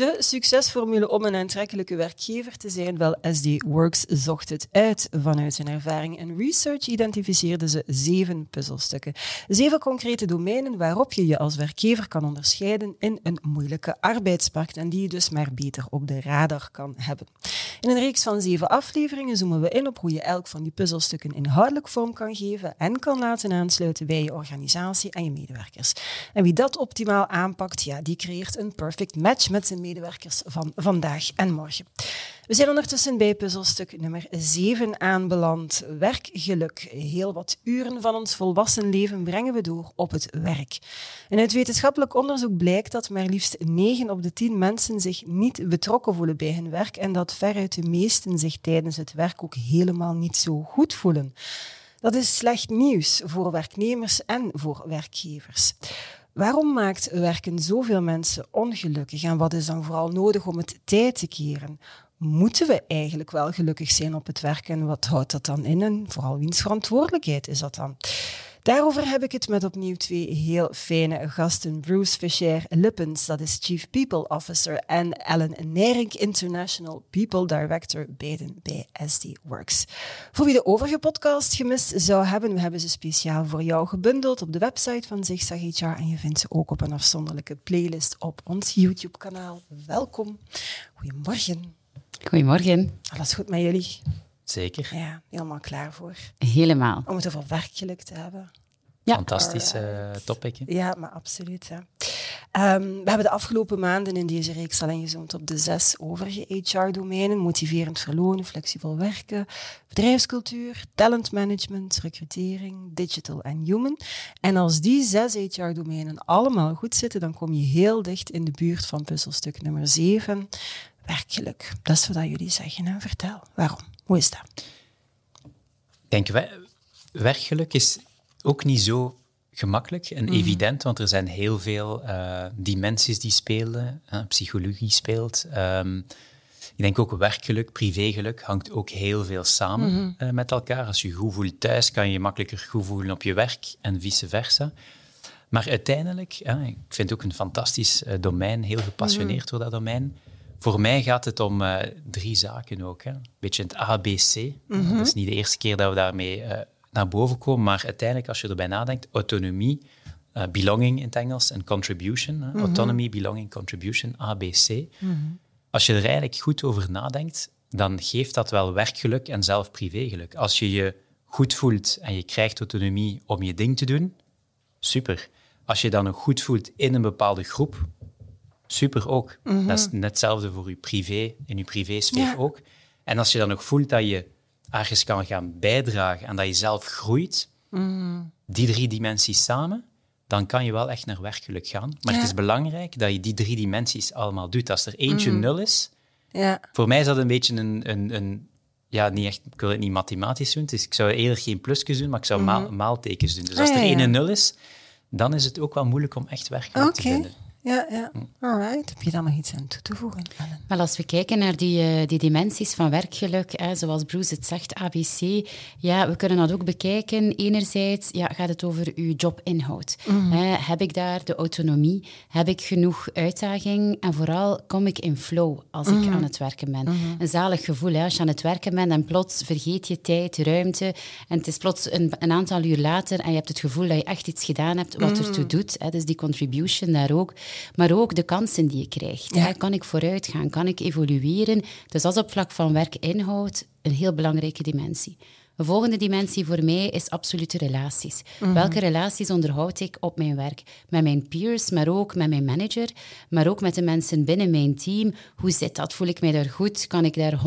De succesformule om een aantrekkelijke werkgever te zijn, wel SD Works zocht het uit. Vanuit zijn ervaring en research identificeerden ze zeven puzzelstukken. Zeven concrete domeinen waarop je je als werkgever kan onderscheiden in een moeilijke arbeidsmarkt en die je dus maar beter op de radar kan hebben. In een reeks van zeven afleveringen zoomen we in op hoe je elk van die puzzelstukken inhoudelijk vorm kan geven en kan laten aansluiten bij je organisatie en je medewerkers. En wie dat optimaal aanpakt, ja, die creëert een perfect match met zijn medewerkers van vandaag en morgen. We zijn ondertussen bij puzzelstuk nummer 7 aanbeland. Werkgeluk. Heel wat uren van ons volwassen leven brengen we door op het werk. En uit wetenschappelijk onderzoek blijkt dat maar liefst 9 op de 10 mensen zich niet betrokken voelen bij hun werk en dat veruit de meesten zich tijdens het werk ook helemaal niet zo goed voelen. Dat is slecht nieuws voor werknemers en voor werkgevers. Waarom maakt werken zoveel mensen ongelukkig en wat is dan vooral nodig om het tijd te keren? Moeten we eigenlijk wel gelukkig zijn op het werk en wat houdt dat dan in en vooral wiens verantwoordelijkheid is dat dan? Daarover heb ik het met opnieuw twee heel fijne gasten. Bruce Fischer Lippens, dat is Chief People Officer, en Ellen Nering, International People Director, beiden bij SD Works. Voor wie de overige podcast gemist zou hebben, we hebben ze speciaal voor jou gebundeld op de website van Zigzag HR en je vindt ze ook op een afzonderlijke playlist op ons YouTube-kanaal. Welkom. Goedemorgen. Goedemorgen. Alles goed met jullie? Zeker. Ja, helemaal klaar voor. Helemaal. Om het over werkgeluk te hebben. Ja. Fantastisch uh, topic. hè? Ja, maar absoluut. Hè. Ehm, we hebben de afgelopen maanden in deze reeks al ingezoomd op de zes overige HR-domeinen. Motiverend verlonen, flexibel werken, bedrijfscultuur, talentmanagement, recrutering, digital en human. En als die zes HR-domeinen allemaal goed zitten, dan kom je heel dicht in de buurt van puzzelstuk nummer zeven, werkgeluk. Dat is wat jullie zeggen. Hè? Vertel, waarom? Hoe is dat? Ik denk, we- werkgeluk is ook niet zo gemakkelijk en evident, want er zijn heel veel eh, dimensies die spelen. psychologie speelt. Ehm, ik denk ook werkgeluk, privégeluk hangt ook heel veel samen eh, met elkaar. Als je je goed voelt thuis, kan je je makkelijker goed voelen op je werk en vice versa. Maar uiteindelijk, ik vind het ook een fantastisch eh, domein, heel gepassioneerd door dat domein. Voor mij gaat het om eh, drie zaken ook. Hè. Een beetje het ABC. Dat is niet de eerste keer dat we daarmee eh, naar boven komen, maar uiteindelijk, als je erbij nadenkt, autonomie, eh, belonging in het Engels en contribution. Hè. Autonomy, belonging, contribution, ABC. Als je er eigenlijk goed over nadenkt, dan geeft dat wel werkgeluk en zelf privégeluk. Als je je goed voelt en je krijgt autonomie om je ding te doen, super. Als je dan nog goed voelt in een bepaalde groep, super ook. Dat is net hetzelfde voor je privé, in je privésfeer Ja. ook. En als je dan nog voelt dat je ergens kan gaan bijdragen en dat je zelf groeit, die drie dimensies samen, dan kan je wel echt naar werkgeluk gaan. Maar Ja. het is belangrijk dat je die drie dimensies allemaal doet. Als er eentje nul is, Ja. voor mij is dat een beetje een, een, een ja, niet echt, ik wil het niet mathematisch doen, dus ik zou eerder geen plusjes doen, maar ik zou maal, maaltekens doen. Dus als Ah, er ja, één en nul is, dan is het ook wel moeilijk om echt werkgeluk te Oké. vinden. Ja, ja. Alright. Heb je daar nog iets aan toe te voegen, Ellen? Wel, als we kijken naar die, eh, die dimensies van werkgeluk, hè, zoals Bruce het zegt, ABC, ja, we kunnen dat ook bekijken. Enerzijds ja, gaat het over uw jobinhoud. Hè, heb ik daar de autonomie? Heb ik genoeg uitdaging? En vooral kom ik in flow als ik aan het werken ben. Een zalig gevoel hè, als je aan het werken bent en plots vergeet je tijd, ruimte. En het is plots een, een aantal uur later en je hebt het gevoel dat je echt iets gedaan hebt wat ertoe doet. Hè, dus die contribution daar ook. Maar ook de kansen die je krijgt. Ja. Hè, kan ik vooruit gaan? Kan ik evolueren? Dus dat is op vlak van werkinhoud een heel belangrijke dimensie. Een volgende dimensie voor mij is absolute relaties. Welke relaties onderhoud ik op mijn werk? Met mijn peers, maar ook met mijn manager, maar ook met de mensen binnen mijn team. Hoe zit dat? Voel ik mij daar goed? Kan ik daar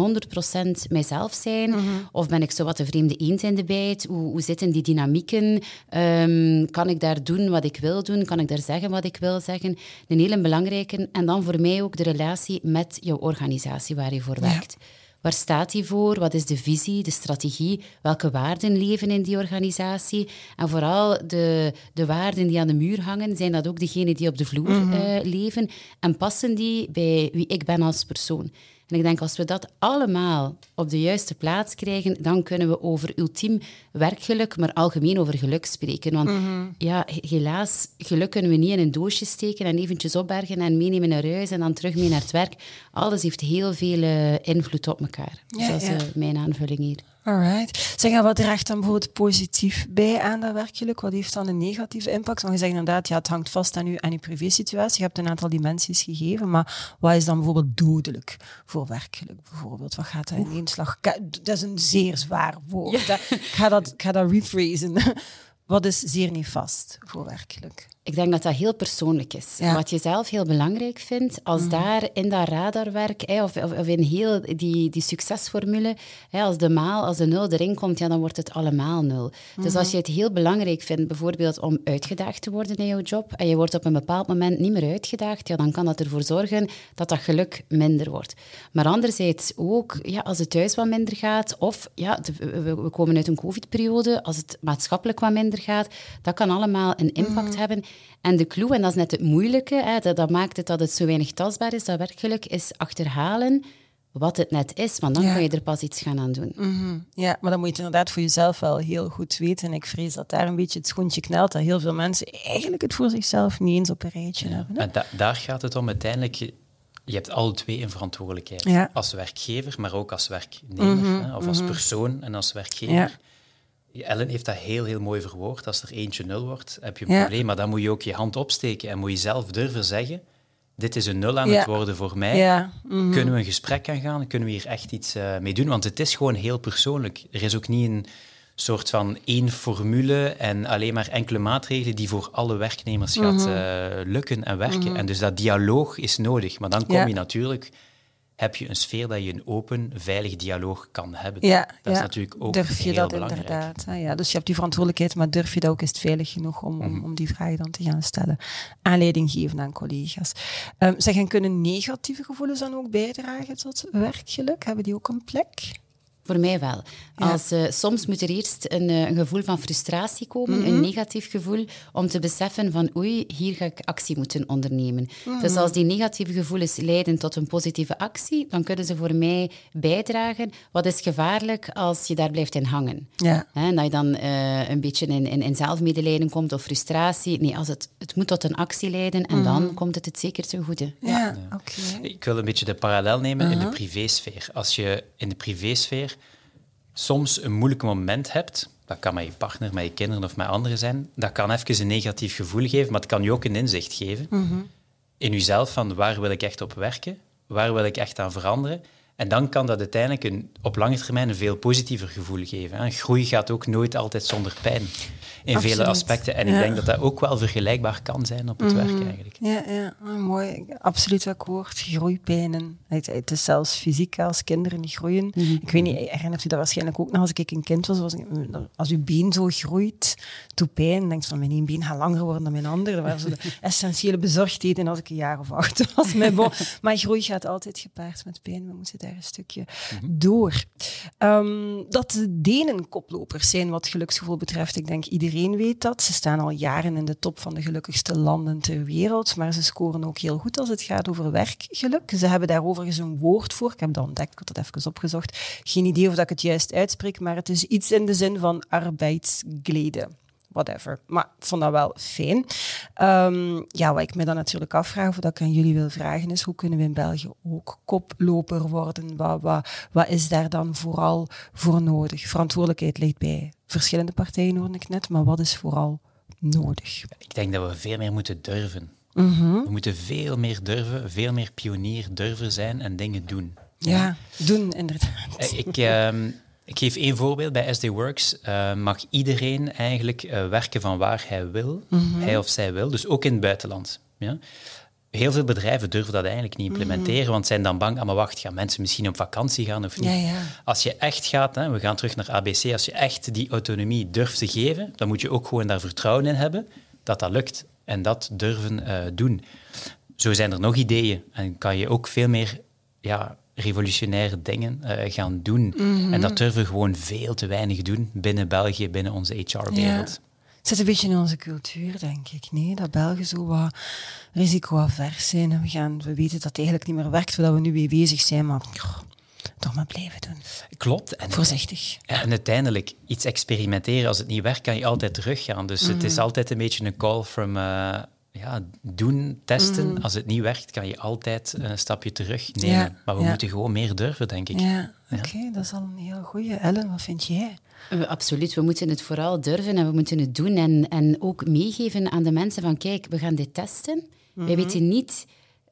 100% mijzelf zijn? Of ben ik zo wat de vreemde eend in de bijt? Hoe, hoe zitten die dynamieken? Ehm, kan ik daar doen wat ik wil doen? Kan ik daar zeggen wat ik wil zeggen? Een hele belangrijke. En dan voor mij ook de relatie met jouw organisatie waar je voor werkt. Waar staat die voor? Wat is de visie, de strategie? Welke waarden leven in die organisatie? En vooral de, de waarden die aan de muur hangen, zijn dat ook degenen die op de vloer uh, leven? En passen die bij wie ik ben als persoon? En ik denk, als we dat allemaal op de juiste plaats krijgen, dan kunnen we over ultiem werkgeluk, maar algemeen over geluk spreken. Want mhm. ja, helaas, geluk kunnen we niet in een doosje steken en eventjes opbergen en meenemen naar huis en dan terug mee naar het werk. Alles heeft heel veel uh, invloed op elkaar. Ja, dat is uh, mijn aanvulling hier. Alright. Zeg, wat draagt dan bijvoorbeeld positief bij aan dat werkgeluk? Wat heeft dan een negatieve impact? Want je zegt inderdaad, ja, het hangt vast aan je, aan je privésituatie. Je hebt een aantal dimensies gegeven, maar wat is dan bijvoorbeeld dodelijk voor werkgeluk? Bijvoorbeeld, wat gaat er in één slag? Dat is een zeer zwaar woord. Ik, ga dat, ik ga dat rephrasen. wat is zeer nefast voor werkgeluk? Ik denk dat dat heel persoonlijk is. Wat je zelf heel belangrijk vindt, als mm. daar in dat radarwerk, of, of, of, in heel die, die succesformule, als de maal, als de nul erin komt, ja, dan wordt het allemaal nul. Dus als mm-hmm. je het heel belangrijk vindt, bijvoorbeeld om uitgedaagd te worden in jouw job, en je wordt op een bepaald moment niet meer uitgedaagd, ja, dan kan dat ervoor zorgen dat dat geluk minder wordt. Maar anderzijds ook, ja, als het thuis wat minder gaat, of ja, we, we, komen uit een covid-periode, als het maatschappelijk wat minder gaat, dat kan allemaal een impact mm-hmm. hebben en de clue, en dat is net het moeilijke, hè, dat, dat, maakt het dat het zo weinig tastbaar is, dat werkgeluk, is achterhalen wat het net is, want dan kun je er pas iets gaan aan doen. Mhm. Ja, maar dan moet je het inderdaad voor jezelf wel heel goed weten. En ik vrees dat daar een beetje het schoentje knelt, dat heel veel mensen eigenlijk het voor zichzelf niet eens op een rijtje hebben. En daar gaat het om uiteindelijk. Je hebt alle twee een verantwoordelijkheid. Als werkgever, maar ook als werknemer. Mhm. hè, of als mhm. persoon en als werkgever. Ellen heeft dat heel, heel mooi verwoord. Als er eentje nul wordt, heb je een probleem. Maar dan moet je ook je hand opsteken en moet je zelf durven zeggen... Dit is een nul aan het worden voor mij. Ja. Mhm. Kunnen we een gesprek aangaan? Kunnen we hier echt iets uh, mee doen? Want het is gewoon heel persoonlijk. Er is ook niet een soort van één formule en alleen maar enkele maatregelen die voor alle werknemers gaat mhm. eh, lukken en werken. Mhm. En dus dat dialoog is nodig. Maar dan kom je natuurlijk heb je een sfeer dat je een open, veilig dialoog kan hebben. Ja, dat is natuurlijk ook durf je dat belangrijk. inderdaad. Ja, dus je hebt die verantwoordelijkheid, maar durf je dat ook, is het veilig genoeg om, om, mhm. om die vragen dan te gaan stellen. Aanleiding geven aan collega's. Um, zeg, en kunnen negatieve gevoelens dan ook bijdragen tot werkgeluk? Hebben die ook een plek? Voor mij wel. Als, uh, soms moet er eerst een, uh, een, gevoel van frustratie komen, een mhm. negatief gevoel, om te beseffen van oei, hier ga ik actie moeten ondernemen. Mhm. Dus als die negatieve gevoelens leiden tot een positieve actie, dan kunnen ze voor mij bijdragen. Wat is gevaarlijk als je daar blijft in hangen? Ja. En dat je dan uh, een beetje in, in, in, zelfmedelijden komt of frustratie. Nee, als het, het moet tot een actie leiden en dan mhm. komt het het zeker ten goede. Ja, ja. oké. Ik wil een beetje de parallel nemen in de privésfeer. Als je in de privésfeer soms een moeilijk moment hebt, dat kan met je partner, met je kinderen of met anderen zijn, dat kan even een negatief gevoel geven, maar het kan je ook een inzicht geven mhm. in jezelf van waar wil ik echt op werken, waar wil ik echt aan veranderen. En dan kan dat uiteindelijk een, op lange termijn een veel positiever gevoel geven. Groei gaat ook nooit altijd zonder pijn in vele aspecten. En ik denk dat dat ook wel vergelijkbaar kan zijn op het werk mhm. eigenlijk. Ja, ja. Oh, mooi. Absoluut akkoord. Groeipijnen. Het, het, is zelfs fysiek als kinderen niet groeien. Mhm. Ik weet niet, herinnert u dat waarschijnlijk ook nog als ik een kind was? was als uw been zo groeit, doet pijn. denkt van, mijn één been gaat langer worden dan mijn andere. Dat waren zo de essentiële bezorgdheden als ik een jaar of acht was. maar groei gaat altijd gepaard met pijn. We moeten daar een stukje mhm. door. Um, dat de Denen koplopers zijn wat geluksgevoel betreft. Ik denk iedereen Iedereen weet dat. Ze staan al jaren in de top van de gelukkigste landen ter wereld, maar ze scoren ook heel goed als het gaat over werkgeluk. Ze hebben daar overigens een woord voor. Ik heb dat ontdekt, ik had dat even opgezocht. Geen idee of dat ik het juist uitspreek, maar het is iets in de zin van arbeidsglede whatever. Maar ik vond dat wel fijn. Um, ja, wat ik me dan natuurlijk afvraag, of dat ik aan jullie wil vragen, is hoe kunnen we in België ook koploper worden? Wat, wat, wat is daar dan vooral voor nodig? Verantwoordelijkheid ligt bij verschillende partijen, hoorde ik net, maar wat is vooral nodig? Ik denk dat we veel meer moeten durven. Mhm. We moeten veel meer durven, veel meer pionier durven zijn en dingen doen. Ja, doen inderdaad. Eh, ik, ehm, ik geef één voorbeeld. Bij SD Works uh, mag iedereen eigenlijk uh, werken van waar hij wil, mhm. hij of zij wil, dus ook in het buitenland. Ja? Heel veel bedrijven durven dat eigenlijk niet implementeren, mm want zijn dan bang, ah, maar wacht, gaan mensen misschien op vakantie gaan of niet? Ja, ja. Als je echt gaat, hè, we gaan terug naar ABC, als je echt die autonomie durft te geven, dan moet je ook gewoon daar vertrouwen in hebben dat dat lukt en dat durven uh, doen. Zo zijn er nog ideeën en kan je ook veel meer ja, revolutionaire dingen uh, gaan doen. Mhm. En dat durven we gewoon veel te weinig doen binnen België, binnen onze HR-wereld. Het zit een beetje in onze cultuur, denk ik. Nee, dat Belgen zo wat risicoavers zijn. En we, gaan, we weten dat het eigenlijk niet meer werkt, waar we nu mee bezig zijn, maar toch maar blijven doen. Klopt. En, Voorzichtig. En uiteindelijk, iets experimenteren, als het niet werkt, kan je altijd teruggaan. Dus het is altijd een beetje een call from... Uh, ja, doen, testen. Als het niet werkt, kan je altijd een stapje terug nemen. Ja, maar we ja. moeten gewoon meer durven, denk ik. Ja, oké, dat is al een heel goeie. Ellen, wat vind jij? We- Absoluut, we moeten het vooral durven en we moeten het doen. En, en ook meegeven aan de mensen van, kijk, we gaan dit testen. Wij weten niet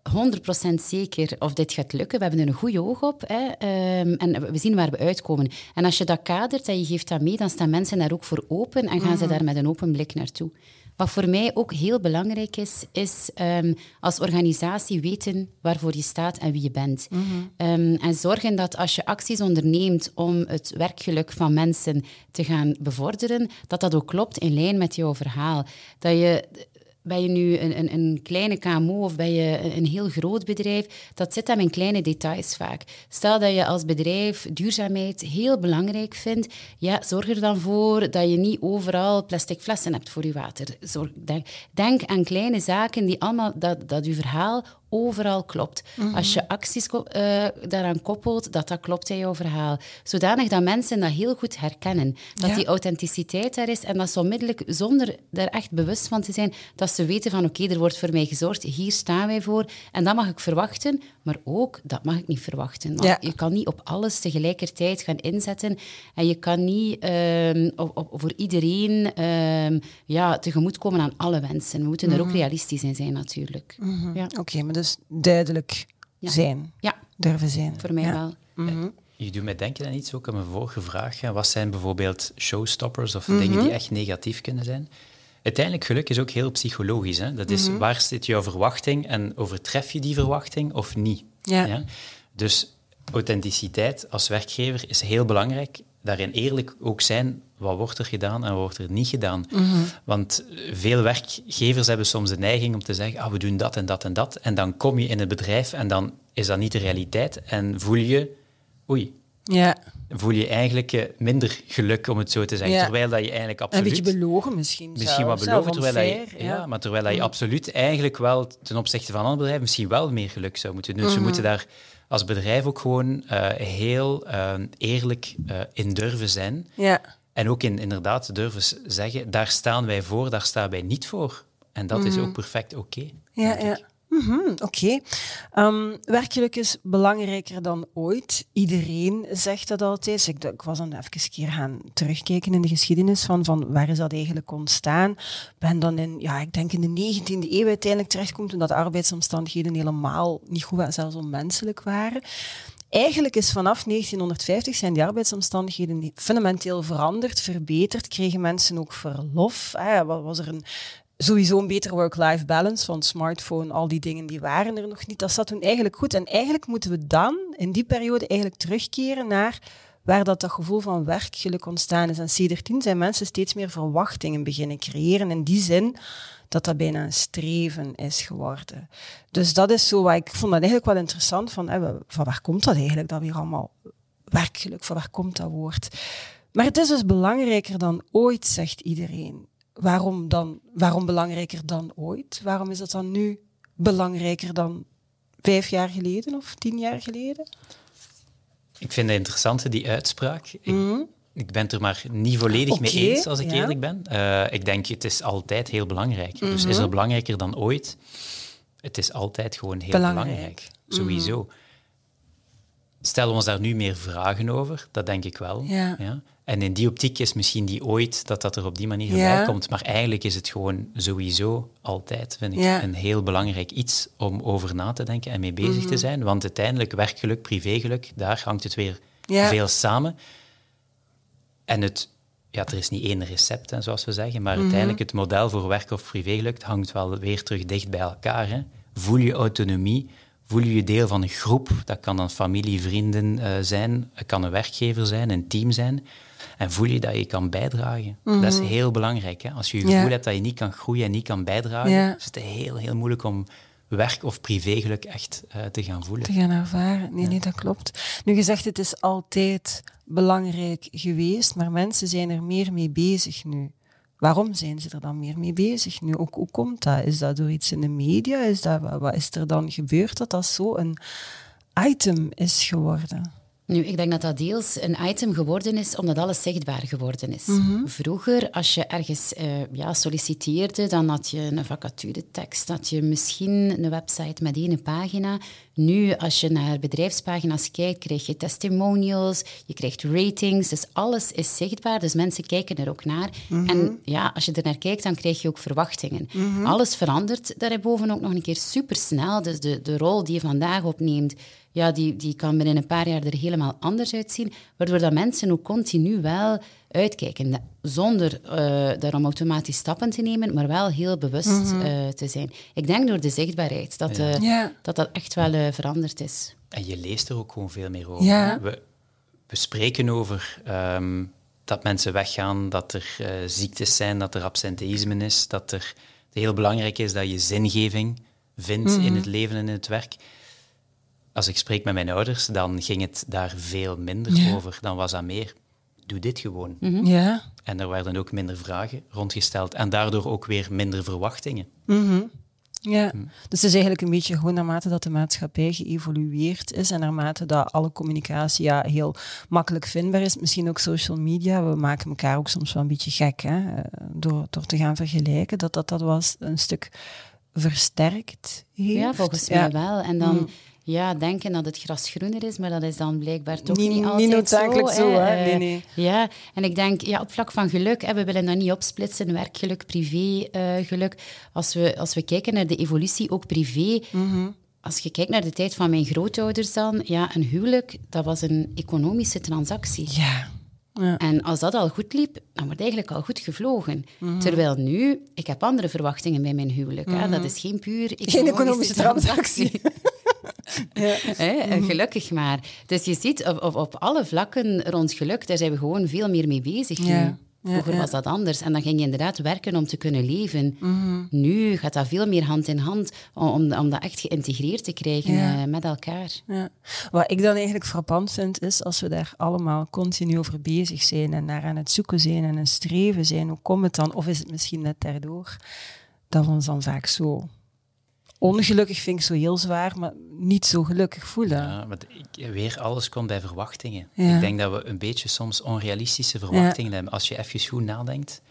100% zeker of dit gaat lukken. We hebben er een goede oog op hè, ehm, en we zien waar we uitkomen. En als je dat kadert en je geeft dat mee, dan staan mensen daar ook voor open en gaan ze daar met een open blik naartoe. Wat voor mij ook heel belangrijk is, is ehm, als organisatie weten waarvoor je staat en wie je bent. Ehm, en zorgen dat als je acties onderneemt om het werkgeluk van mensen te gaan bevorderen, dat dat ook klopt in lijn met jouw verhaal. Dat je ben je nu een, een, een kleine KMO of ben je een, heel groot bedrijf? Dat zit hem in kleine details vaak. Stel dat je als bedrijf duurzaamheid heel belangrijk vindt, ja, zorg er dan voor dat je niet overal plastic flessen hebt voor je water. Zorg, denk, denk aan kleine zaken die allemaal, dat, dat je verhaal overal klopt. Als je acties eh, daaraan koppelt, dat dat klopt in jouw verhaal. Zodanig dat mensen dat heel goed herkennen. Dat Ja. die authenticiteit daar is en dat ze onmiddellijk, zonder daar echt bewust van te zijn, dat ze weten van oké, er wordt voor mij gezorgd, hier staan wij voor. En dat mag ik verwachten, maar ook, dat mag ik niet verwachten. Want Ja. Je kan niet op alles tegelijkertijd gaan inzetten en je kan niet ehm, op, op, voor iedereen ehm, ja, tegemoetkomen aan alle wensen. We moeten er ook realistisch in zijn natuurlijk. Ja. Oké, maar dus duidelijk Ja. zijn, ja, durven zijn. voor mij Ja. wel. Je doet mij denken aan iets, ook aan mijn vorige vraag. hè. Wat zijn bijvoorbeeld showstoppers of Mhm. dingen die echt negatief kunnen zijn? Uiteindelijk, geluk is ook heel psychologisch. Hè? Dat Mhm. is waar zit jouw verwachting en overtref je die verwachting of niet? Ja. Dus authenticiteit als werkgever is heel belangrijk. Daarin eerlijk ook zijn, wat wordt er gedaan en wat wordt er niet gedaan. Mhm. Want veel werkgevers hebben soms de neiging om te zeggen, ah, we doen dat en dat en dat. En dan kom je in het bedrijf en dan is dat niet de realiteit. En voel je, oei, Ja, voel je eigenlijk eh, minder geluk, om het zo te zeggen. Ja. Terwijl dat je eigenlijk een absoluut... beetje belogen misschien. Misschien wat hè, terwijl dat je, ja. ja. maar terwijl dat je absoluut eigenlijk wel ten opzichte van andere bedrijven misschien wel meer geluk zou moeten doen. Dus Mhm. we moeten daar als bedrijf ook gewoon eh, heel eh, eerlijk eh, in durven zijn. Ja. En ook in, inderdaad durven zeggen, daar staan wij voor, daar staan wij niet voor. En dat is ook perfect oké. Mhm. Ja, ja. Mhm, Oké. Ehm, werkgeluk is belangrijker dan ooit. Iedereen zegt dat altijd. Ik, was dan even keer gaan terugkijken in de geschiedenis van, van waar is dat eigenlijk ontstaan. Ben dan in, ja, ik denk in de 19e eeuw uiteindelijk terechtkomt, toen dat de arbeidsomstandigheden helemaal niet goed waren, zelfs onmenselijk waren. Eigenlijk is vanaf 1950 zijn die arbeidsomstandigheden fundamenteel veranderd, verbeterd. Kregen mensen ook verlof. Hè? Wa- Was er een, sowieso een betere work-life balance, want smartphone, al die dingen, die waren er nog niet. Dat zat toen eigenlijk goed. En eigenlijk moeten we dan, in die periode, eigenlijk terugkeren naar waar dat, dat gevoel van werkgeluk ontstaan is. En sindsdien zijn mensen steeds meer verwachtingen beginnen creëren. In die zin dat dat bijna een streven is geworden. Dus dat is zo wat ik vond dat eigenlijk wel interessant. Van, van waar komt dat eigenlijk, dat weer allemaal werkgeluk, van waar komt dat woord? Maar het is dus belangrijker dan ooit, zegt iedereen. Waarom, dan, waarom belangrijker dan ooit? Waarom is dat dan nu belangrijker dan vijf jaar geleden of tien jaar geleden? Ik vind het interessant, die uitspraak. Ik, ik ben het er maar niet volledig mee Mhm. Eens, als ik ja. eerlijk ben. Eh, ik denk, het is altijd heel belangrijk. Dus Mhm. is er belangrijker dan ooit? Het is altijd gewoon heel Belangrijk. belangrijk. Sowieso. Stellen we ons daar nu meer vragen over? Dat denk ik wel. Ja. En in die optiek is misschien die ooit dat dat er op die manier Ja. bij komt. Maar eigenlijk is het gewoon sowieso altijd, vind ik, Ja. een heel belangrijk iets om over na te denken en mee bezig Mhm. te zijn. Want uiteindelijk, werkgeluk, privégeluk, daar hangt het weer Ja. veel samen. En het, ja, er is niet één recept, hè, zoals we zeggen, maar Mhm. uiteindelijk het model voor werk of privégeluk hangt wel weer terug dicht bij elkaar. Hè. Voel je autonomie, voel je je deel van een groep. Dat kan dan familie, vrienden eh, zijn, het kan een werkgever zijn, een team zijn. En voel je dat je kan bijdragen. Dat is heel belangrijk. Hè. Als je het Mhm. Gevoel hebt dat je niet kan groeien en niet kan bijdragen, is het heel, heel moeilijk om werk- of privégeluk echt uh, te gaan voelen. Te gaan ervaren. Nee, nee, dat klopt. Nu gezegd, het is altijd belangrijk geweest, maar mensen zijn er meer mee bezig nu. Waarom zijn ze er dan meer mee bezig nu? Ook, hoe komt dat? Is dat door iets in de media? Is dat, wat is er dan gebeurd dat dat zo een item is geworden? Nu, ik denk dat dat deels een item geworden is omdat alles zichtbaar geworden is. Mhm. Vroeger, als je ergens uh, ja, solliciteerde, dan had je een vacaturetekst, had je misschien een website met één pagina. Nu, als je naar bedrijfspagina's kijkt, krijg je testimonials, je krijgt ratings, dus alles is zichtbaar, dus mensen kijken er ook naar. Mhm. En ja, als je er naar kijkt, dan krijg je ook verwachtingen. Mhm. Alles verandert daarboven ook nog een keer supersnel, dus de, de rol die je vandaag opneemt, ja, die, die kan binnen een paar jaar er helemaal anders uitzien, waardoor dat mensen ook continu wel uitkijken, zonder uh, daarom automatisch stappen te nemen, maar wel heel bewust uh, te zijn. Ik denk door de zichtbaarheid dat uh, ja. dat, dat echt wel veranderd is. En je leest er ook gewoon veel meer over. Ja. We, we spreken over um, dat mensen weggaan, dat er ziektes zijn, dat er absenteïsme is, dat er het heel belangrijk is dat je zingeving vindt Mhm. in het leven en in het werk als ik spreek met mijn ouders, dan ging het daar veel minder Ja. over. Dan was dat meer, doe dit gewoon. Ja. En er werden ook minder vragen rondgesteld. En daardoor ook weer minder verwachtingen. Mhm. Ja, dus het is eigenlijk een beetje gewoon naarmate dat de maatschappij geëvolueerd is en naarmate dat alle communicatie ja, heel makkelijk vindbaar is, misschien ook social media, we maken elkaar ook soms wel een beetje gek hè, eh, door, door te gaan vergelijken, dat dat, dat was een stuk versterkt heeft. Ja, volgens Ja. mij wel. En dan Mm. Ja, denken dat het gras groener is, maar dat is dan blijkbaar toch Niet- niet, niet altijd noodzakelijk zo, hè. Eh, Nee, nee. Ja, en ik denk, ja, op vlak van geluk, hè, we willen dat niet opsplitsen, werkgeluk, privégeluk. als, we, als we kijken naar de evolutie, ook privé... Mhm. Als je kijkt naar de tijd van mijn grootouders dan, ja, een huwelijk, dat was een economische transactie. Ja. Ja. En als dat al goed liep, dan wordt eigenlijk al goed gevlogen. Mhm. Terwijl nu, ik heb andere verwachtingen bij mijn huwelijk. Hè. Dat is geen puur economische, Geen economische transactie. Ja. Hè, Gelukkig maar. Dus je ziet, op, op, op alle vlakken rond geluk, daar zijn we gewoon veel meer mee bezig nu. Ja. Ja, Vroeger ja. was dat anders. En dan ging je inderdaad werken om te kunnen leven. Mhm. Nu gaat dat veel meer hand in hand om, om, om dat echt geïntegreerd te krijgen eh, met elkaar. Ja. Wat ik dan eigenlijk frappant vind, is als we daar allemaal continu over bezig zijn en naar aan het zoeken zijn en het streven zijn, hoe komt het dan, of is het misschien net daardoor, dat we ons dan vaak zo ongelukkig, vind ik zo heel zwaar, maar niet zo gelukkig voelen. Ja, ik, weer alles komt bij verwachtingen. Ja. Ik denk dat we een beetje soms onrealistische verwachtingen hebben. Als je even goed nadenkt,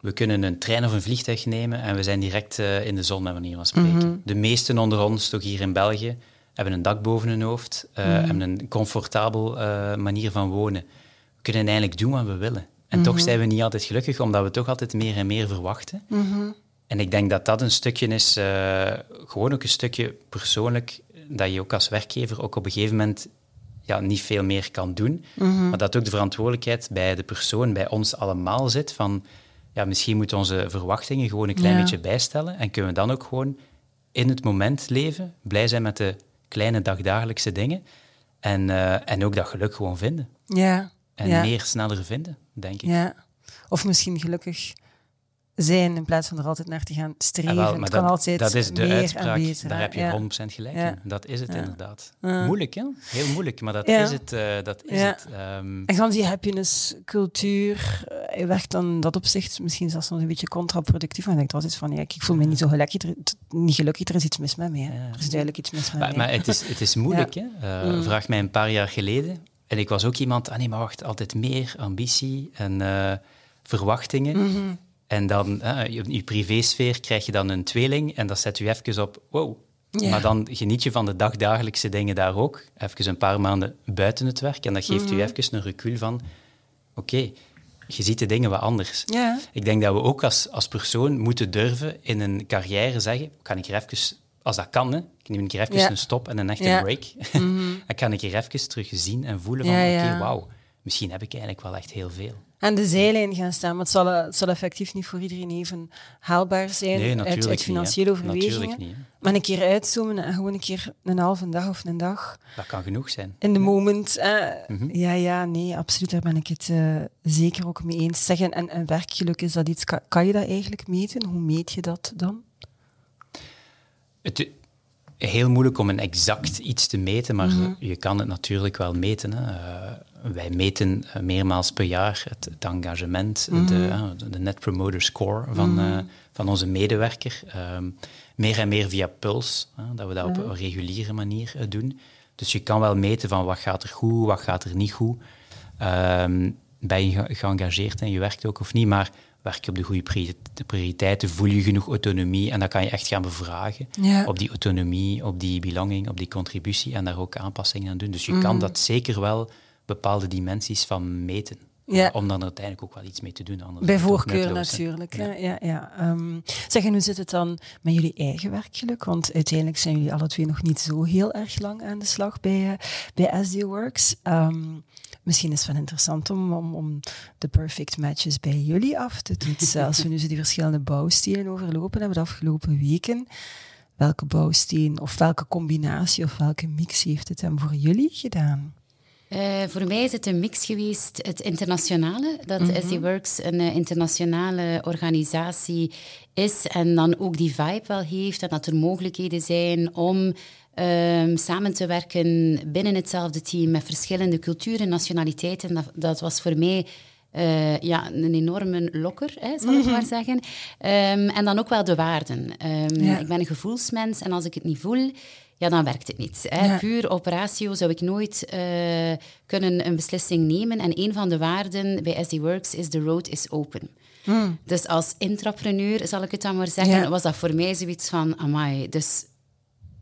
we kunnen een trein of een vliegtuig nemen en we zijn direct eh, in de zon, met manier van spreken. Mhm. De meesten onder ons, toch hier in België, hebben een dak boven hun hoofd, Mhm. hebben een comfortabel eh, manier van wonen. We kunnen eigenlijk doen wat we willen. En toch Mhm. zijn we niet altijd gelukkig, omdat we toch altijd meer en meer verwachten. En ik denk dat dat een stukje is, eh, gewoon ook een stukje persoonlijk, dat je ook als werkgever ook op een gegeven moment ja, niet veel meer kan doen. Mhm. Maar dat ook de verantwoordelijkheid bij de persoon, bij ons allemaal zit van, ja, misschien moeten onze verwachtingen gewoon een klein Ja. beetje bijstellen en kunnen we dan ook gewoon in het moment leven, blij zijn met de kleine dagdagelijkse dingen en, eh, en ook dat geluk gewoon vinden. Ja. En ja. meer sneller vinden, denk ik. Ja. Of misschien gelukkig zijn in plaats van er altijd naar te gaan streven. Ah, wel, het kan dat, altijd dat is de meer uitspraak, beter, daar heb je ja. 100% gelijk Ja. in. Dat is het Ja. inderdaad. Moeilijk, hè? Heel moeilijk, maar dat is het. eh, dat is het. Ehm, En gans die happiness-cultuur eh, je werkt dan in dat opzicht misschien zelfs nog een beetje contraproductief. Maar ik denk altijd van, ja, ik voel me niet zo gelukkig, er, niet gelukkig, er is iets mis met mij. Er is duidelijk iets mis met maar, mij. maar het, is, het is moeilijk, hè? Eh, Mm. Vraag mij een paar jaar geleden. En ik was ook iemand, ah nee, maar wacht, altijd meer ambitie en verwachtingen. Mhm. En dan, eh, in je privésfeer krijg je dan een tweeling en dat zet u even op, wow. Ja. Maar dan geniet je van de dagdagelijkse dingen daar ook. Even een paar maanden buiten het werk. En dat geeft Mhm. u even een recul van, oké, je ziet de dingen wat anders. Ja. Ik denk dat we ook als, als persoon moeten durven in een carrière zeggen, kan ik er even, als dat kan, hè, ik neem een keer even Ja. een stop en een echte Ja. break. Mhm. dan kan ik hier even terug zien en voelen van, oké, ja. wauw, misschien heb ik eigenlijk wel echt heel veel. Aan de zijlijn gaan staan, maar het zal, het zal effectief niet voor iedereen even haalbaar zijn Nee, uit, niet, financiële hè. overwegingen. Natuurlijk niet. Maar een keer uitzoomen en gewoon een keer een halve dag of een dag Dat kan genoeg zijn. in de moment. eh, Mhm. Ja, ja, nee, absoluut. Daar ben ik het eh, zeker ook mee eens. Zeggen, en, en werkgeluk, is dat iets, kan, kan je dat eigenlijk meten? Hoe meet je dat dan? Het, heel moeilijk om een exact iets te meten, maar Mhm. je kan het natuurlijk wel meten. Hè. Wij meten eh, meermaals per jaar het, het engagement, Mhm. de, eh, de Net Promoter Score van, eh, van onze medewerker. Ehm, meer en meer via Puls, dat we dat op een reguliere manier doen. Dus je kan wel meten van wat gaat er goed, wat gaat er niet goed. Ehm, ben je ge- geëngageerd in je werk ook of niet, maar werk je op de goede priori- de prioriteiten, voel je genoeg autonomie en dat kan je echt gaan bevragen Ja. op die autonomie, op die belonging, op die contributie en daar ook aanpassingen aan doen. Dus je Mhm. kan dat zeker wel bepaalde dimensies van meten. Ja. Om dan uiteindelijk ook wel iets mee te doen. Anders Bij voorkeur natuurlijk. Hè? Ja. Ja, Ehm, zeg, en hoe zit het dan met jullie eigen werkgeluk? Want uiteindelijk zijn jullie alle twee nog niet zo heel erg lang aan de slag bij, eh, bij SD Works. Ehm, misschien is het wel interessant om, om, om de perfect matches bij jullie af te toetsen. Als we nu zo die verschillende bouwstenen overlopen hebben de afgelopen weken. Welke bouwsteen of welke combinatie of welke mix heeft het hem voor jullie gedaan? Eh, voor mij is het een mix geweest, het internationale, dat. SD Works een eh, internationale organisatie is en dan ook die vibe wel heeft en dat er mogelijkheden zijn om ehm, samen te werken binnen hetzelfde team met verschillende culturen, nationaliteiten. Dat, dat was voor mij eh, ja, een enorme lokker, hè, zal ik maar zeggen. Ehm, en dan ook wel de waarden. Ehm, Ja. Ik ben een gevoelsmens en als ik het niet voel, ja, dan werkt het niet. Hè. Ja. Puur op ratio zou ik nooit eh, kunnen een beslissing nemen. En een van de waarden bij SD Works is the road is open. Dus als intrapreneur, zal ik het dan maar zeggen, Ja. was dat voor mij zoiets van, amai, dus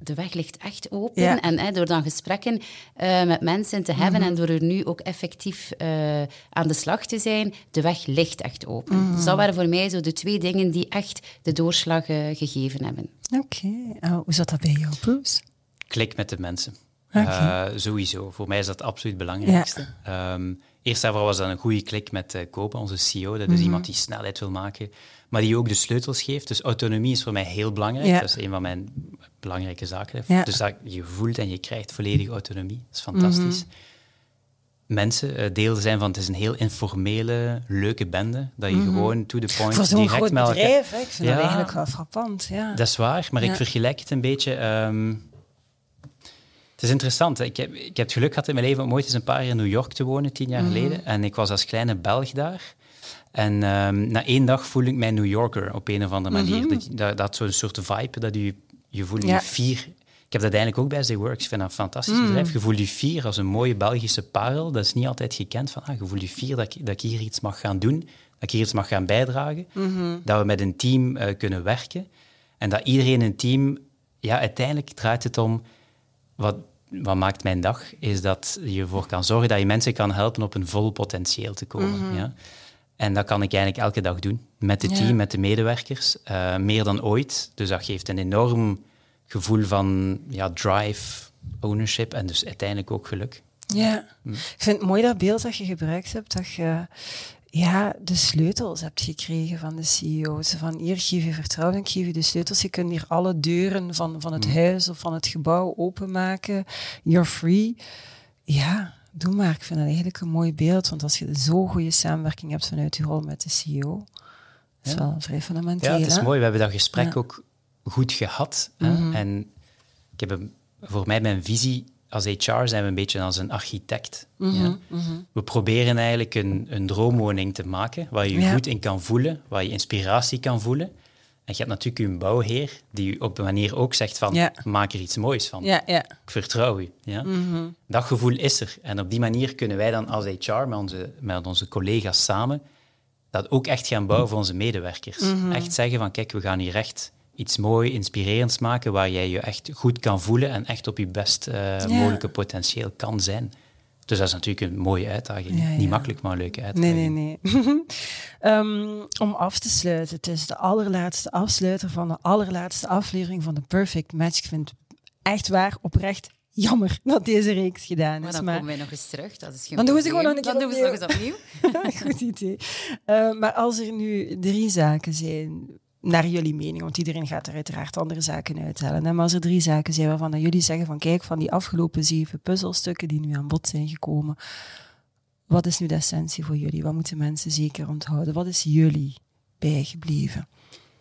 de weg ligt echt open. Ja. En hè, door dan gesprekken eh, met mensen te hebben Mhm. en door er nu ook effectief eh, aan de slag te zijn, de weg ligt echt open. Mhm. Dus dat waren voor mij zo de twee dingen die echt de doorslag eh, gegeven hebben. Oké, hoe zat dat bij jou, Bruce? Klik met de mensen. Eh, sowieso. Voor mij is dat absoluut het belangrijkste. Ehm, eerst en vooral was dat een goede klik met uh, Kopen, onze CEO. Dat is Mhm. iemand die snelheid wil maken, maar die ook de sleutels geeft. Dus autonomie is voor mij heel belangrijk. Ja. Dat is een van mijn belangrijke zaken. Ja. Dus dat je voelt en je krijgt volledige autonomie. Dat is fantastisch. Mhm. Mensen uh, deel zijn van het is een heel informele, leuke bende. Dat je gewoon to the point Mhm. Direct groot met elkaar- bedrijf, hè? ik vind Ja. dat eigenlijk wel frappant. Ja. dat is waar, maar ik vergelijk het een beetje. ehm, het is interessant. Ik heb, ik heb het geluk gehad in mijn leven om ooit eens een paar jaar in New York te wonen, tien jaar geleden. En ik was als kleine Belg daar. En ehm, na één dag voelde ik mij New Yorker op een of andere manier. Dat, dat, dat zo'n soort vibe, dat je, je voelt je fier. Ik heb dat eigenlijk ook bij SD Works. Ik vind dat een fantastisch bedrijf. Je voelt je fier als een mooie Belgische parel. Dat is niet altijd gekend. Van, ah, je voelt je fier dat ik, dat ik hier iets mag gaan doen. Dat ik hier iets mag gaan bijdragen. Dat we met een team eh, kunnen werken. En dat iedereen in een team... Ja, uiteindelijk draait het om... Wat, wat maakt mijn dag? Is dat je ervoor kan zorgen dat je mensen kan helpen op een vol potentieel te komen. Ja? En dat kan ik eigenlijk elke dag doen. Met het Ja. team, met de medewerkers. eh, meer dan ooit. Dus dat geeft een enorm gevoel van ja, drive, ownership en dus uiteindelijk ook geluk. Ja, Hm. ik vind het mooi dat beeld dat je gebruikt hebt, dat je ja, de sleutels hebt gekregen van de CEO. Zo van, hier, geef je vertrouwen, ik geef je de sleutels. Je kunt hier alle deuren van, van Hm. het huis of van het gebouw openmaken. You're free. Ja, doe maar. Ik vind dat eigenlijk een mooi beeld, want als je zo'n goede samenwerking hebt vanuit je rol met de CEO, dat is Ja. wel vrij fundamenteel. Ja, het is hè? mooi. We hebben dat gesprek Ja. Mhm. ook goed gehad. hè. En ik heb een, voor mij mijn visie als HR zijn we een beetje als een architect. Mhm, ja. We proberen eigenlijk een, een droomwoning te maken waar je je Ja. goed in kan voelen, waar je inspiratie kan voelen. En je hebt natuurlijk een bouwheer die op een manier ook zegt van Ja. maak er iets moois van. Ja, ja. Ik vertrouw u. Ja? Mhm. Dat gevoel is er. En op die manier kunnen wij dan als HR met onze, met onze collega's samen dat ook echt gaan bouwen voor onze medewerkers. Mhm. Echt zeggen van kijk, we gaan hier echt iets mooi, inspirerends maken waar jij je echt goed kan voelen en echt op je best eh, mogelijke potentieel kan zijn. Dus dat is natuurlijk een mooie uitdaging. Ja, ja. Niet makkelijk, maar een leuke uitdaging. Nee, nee, nee. Ehm, om af te sluiten, het is de allerlaatste afsluiter van de allerlaatste aflevering van de Perfect Match. Ik vind het echt waar, oprecht jammer dat deze reeks gedaan Maar is. dan Maar komen wij nog eens terug. Dat is geen Dan doen we ze gewoon nog een keer Dan doen we ze nog eens opnieuw. Goed idee. Eh, maar als er nu drie zaken zijn, naar jullie mening, want iedereen gaat er uiteraard andere zaken uithalen, maar als er drie zaken zijn waarvan jullie zeggen van kijk, van die afgelopen zeven puzzelstukken die nu aan bod zijn gekomen, wat is nu de essentie voor jullie? Wat moeten mensen zeker onthouden? Wat is jullie bijgebleven?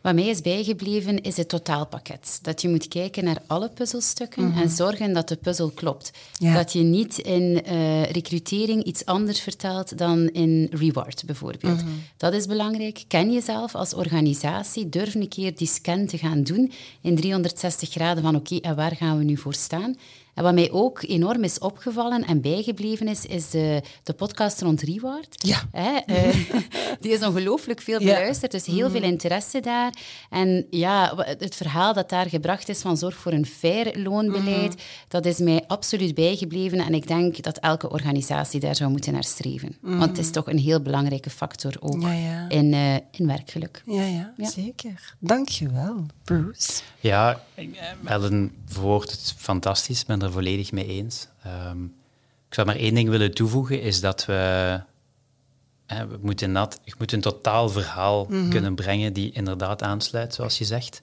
Wat mij is bijgebleven is het totaalpakket. Dat je moet kijken naar alle puzzelstukken Mhm. en zorgen dat de puzzel klopt. Dat je niet in uh, recrutering iets anders vertelt dan in reward bijvoorbeeld. Mhm. Dat is belangrijk. Ken jezelf als organisatie. Durf een keer die scan te gaan doen in 360 graden van oké, en waar gaan we nu voor staan? En wat mij ook enorm is opgevallen en bijgebleven is, is de, de podcast rond Reward. Ja. Hè, uh, die is ongelooflijk veel beluisterd, dus heel veel interesse daar. En ja, het verhaal dat daar gebracht is van zorg voor een fair loonbeleid, dat is mij absoluut bijgebleven. En ik denk dat elke organisatie daar zou moeten naar streven. Want het is toch een heel belangrijke factor ook Ja, ja. In, uh, in werkgeluk. Ja, ja, Ja. zeker. Dankjewel, Bruce. Ja, Ellen verwoordt het fantastisch. Ik ben er volledig mee eens. Ehm, ik zou maar één ding willen toevoegen, is dat we... hè, we moeten dat, je moet een totaal verhaal kunnen brengen die inderdaad aansluit, zoals je zegt.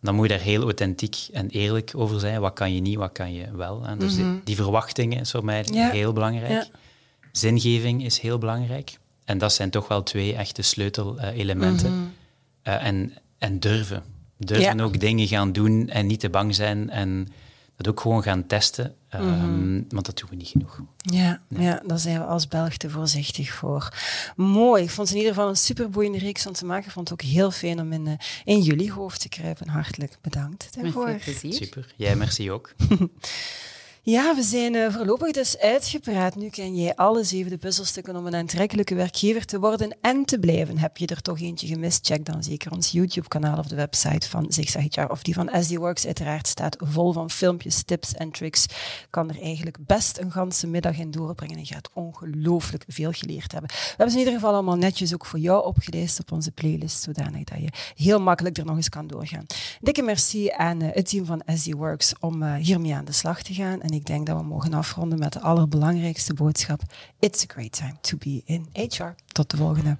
Dan moet je daar heel authentiek en eerlijk over zijn. Wat kan je niet, wat kan je wel. Hè? Dus die, die verwachtingen is voor mij Ja. heel belangrijk. Ja. Zingeving is heel belangrijk. En dat zijn toch wel twee echte sleutelelementen. Eh, en, en durven. Durven Ja. ook dingen gaan doen en niet te bang zijn. En dat ook gewoon gaan testen. Ehm, Want dat doen we niet genoeg. Ja, ja, daar zijn we als Belg te voorzichtig voor. Mooi. Ik vond het in ieder geval een superboeiende reeks om te maken. Ik vond het ook heel fijn om in, eh, in jullie hoofd te kruipen. Hartelijk bedankt Met daarvoor. veel plezier. Super. Jij merci ook. Ja, we zijn eh, voorlopig dus uitgepraat. Nu ken jij alle zevende puzzelstukken om een aantrekkelijke werkgever te worden en te blijven. Heb je er toch eentje gemist? Check dan zeker ons YouTube-kanaal of de website van Zigzag HR of die van SD Works. Uiteraard staat vol van filmpjes, tips en tricks. Kan er eigenlijk best een ganse middag in doorbrengen en je gaat ongelooflijk veel geleerd hebben. We hebben ze in ieder geval allemaal netjes ook voor jou opgelijst op onze playlist, zodanig dat je heel makkelijk er nog eens kan doorgaan. Dikke merci aan eh, het team van SD Works om eh, hiermee aan de slag te gaan. En ik denk dat we mogen afronden met de allerbelangrijkste boodschap. It's a great time to be in HR. Tot de volgende.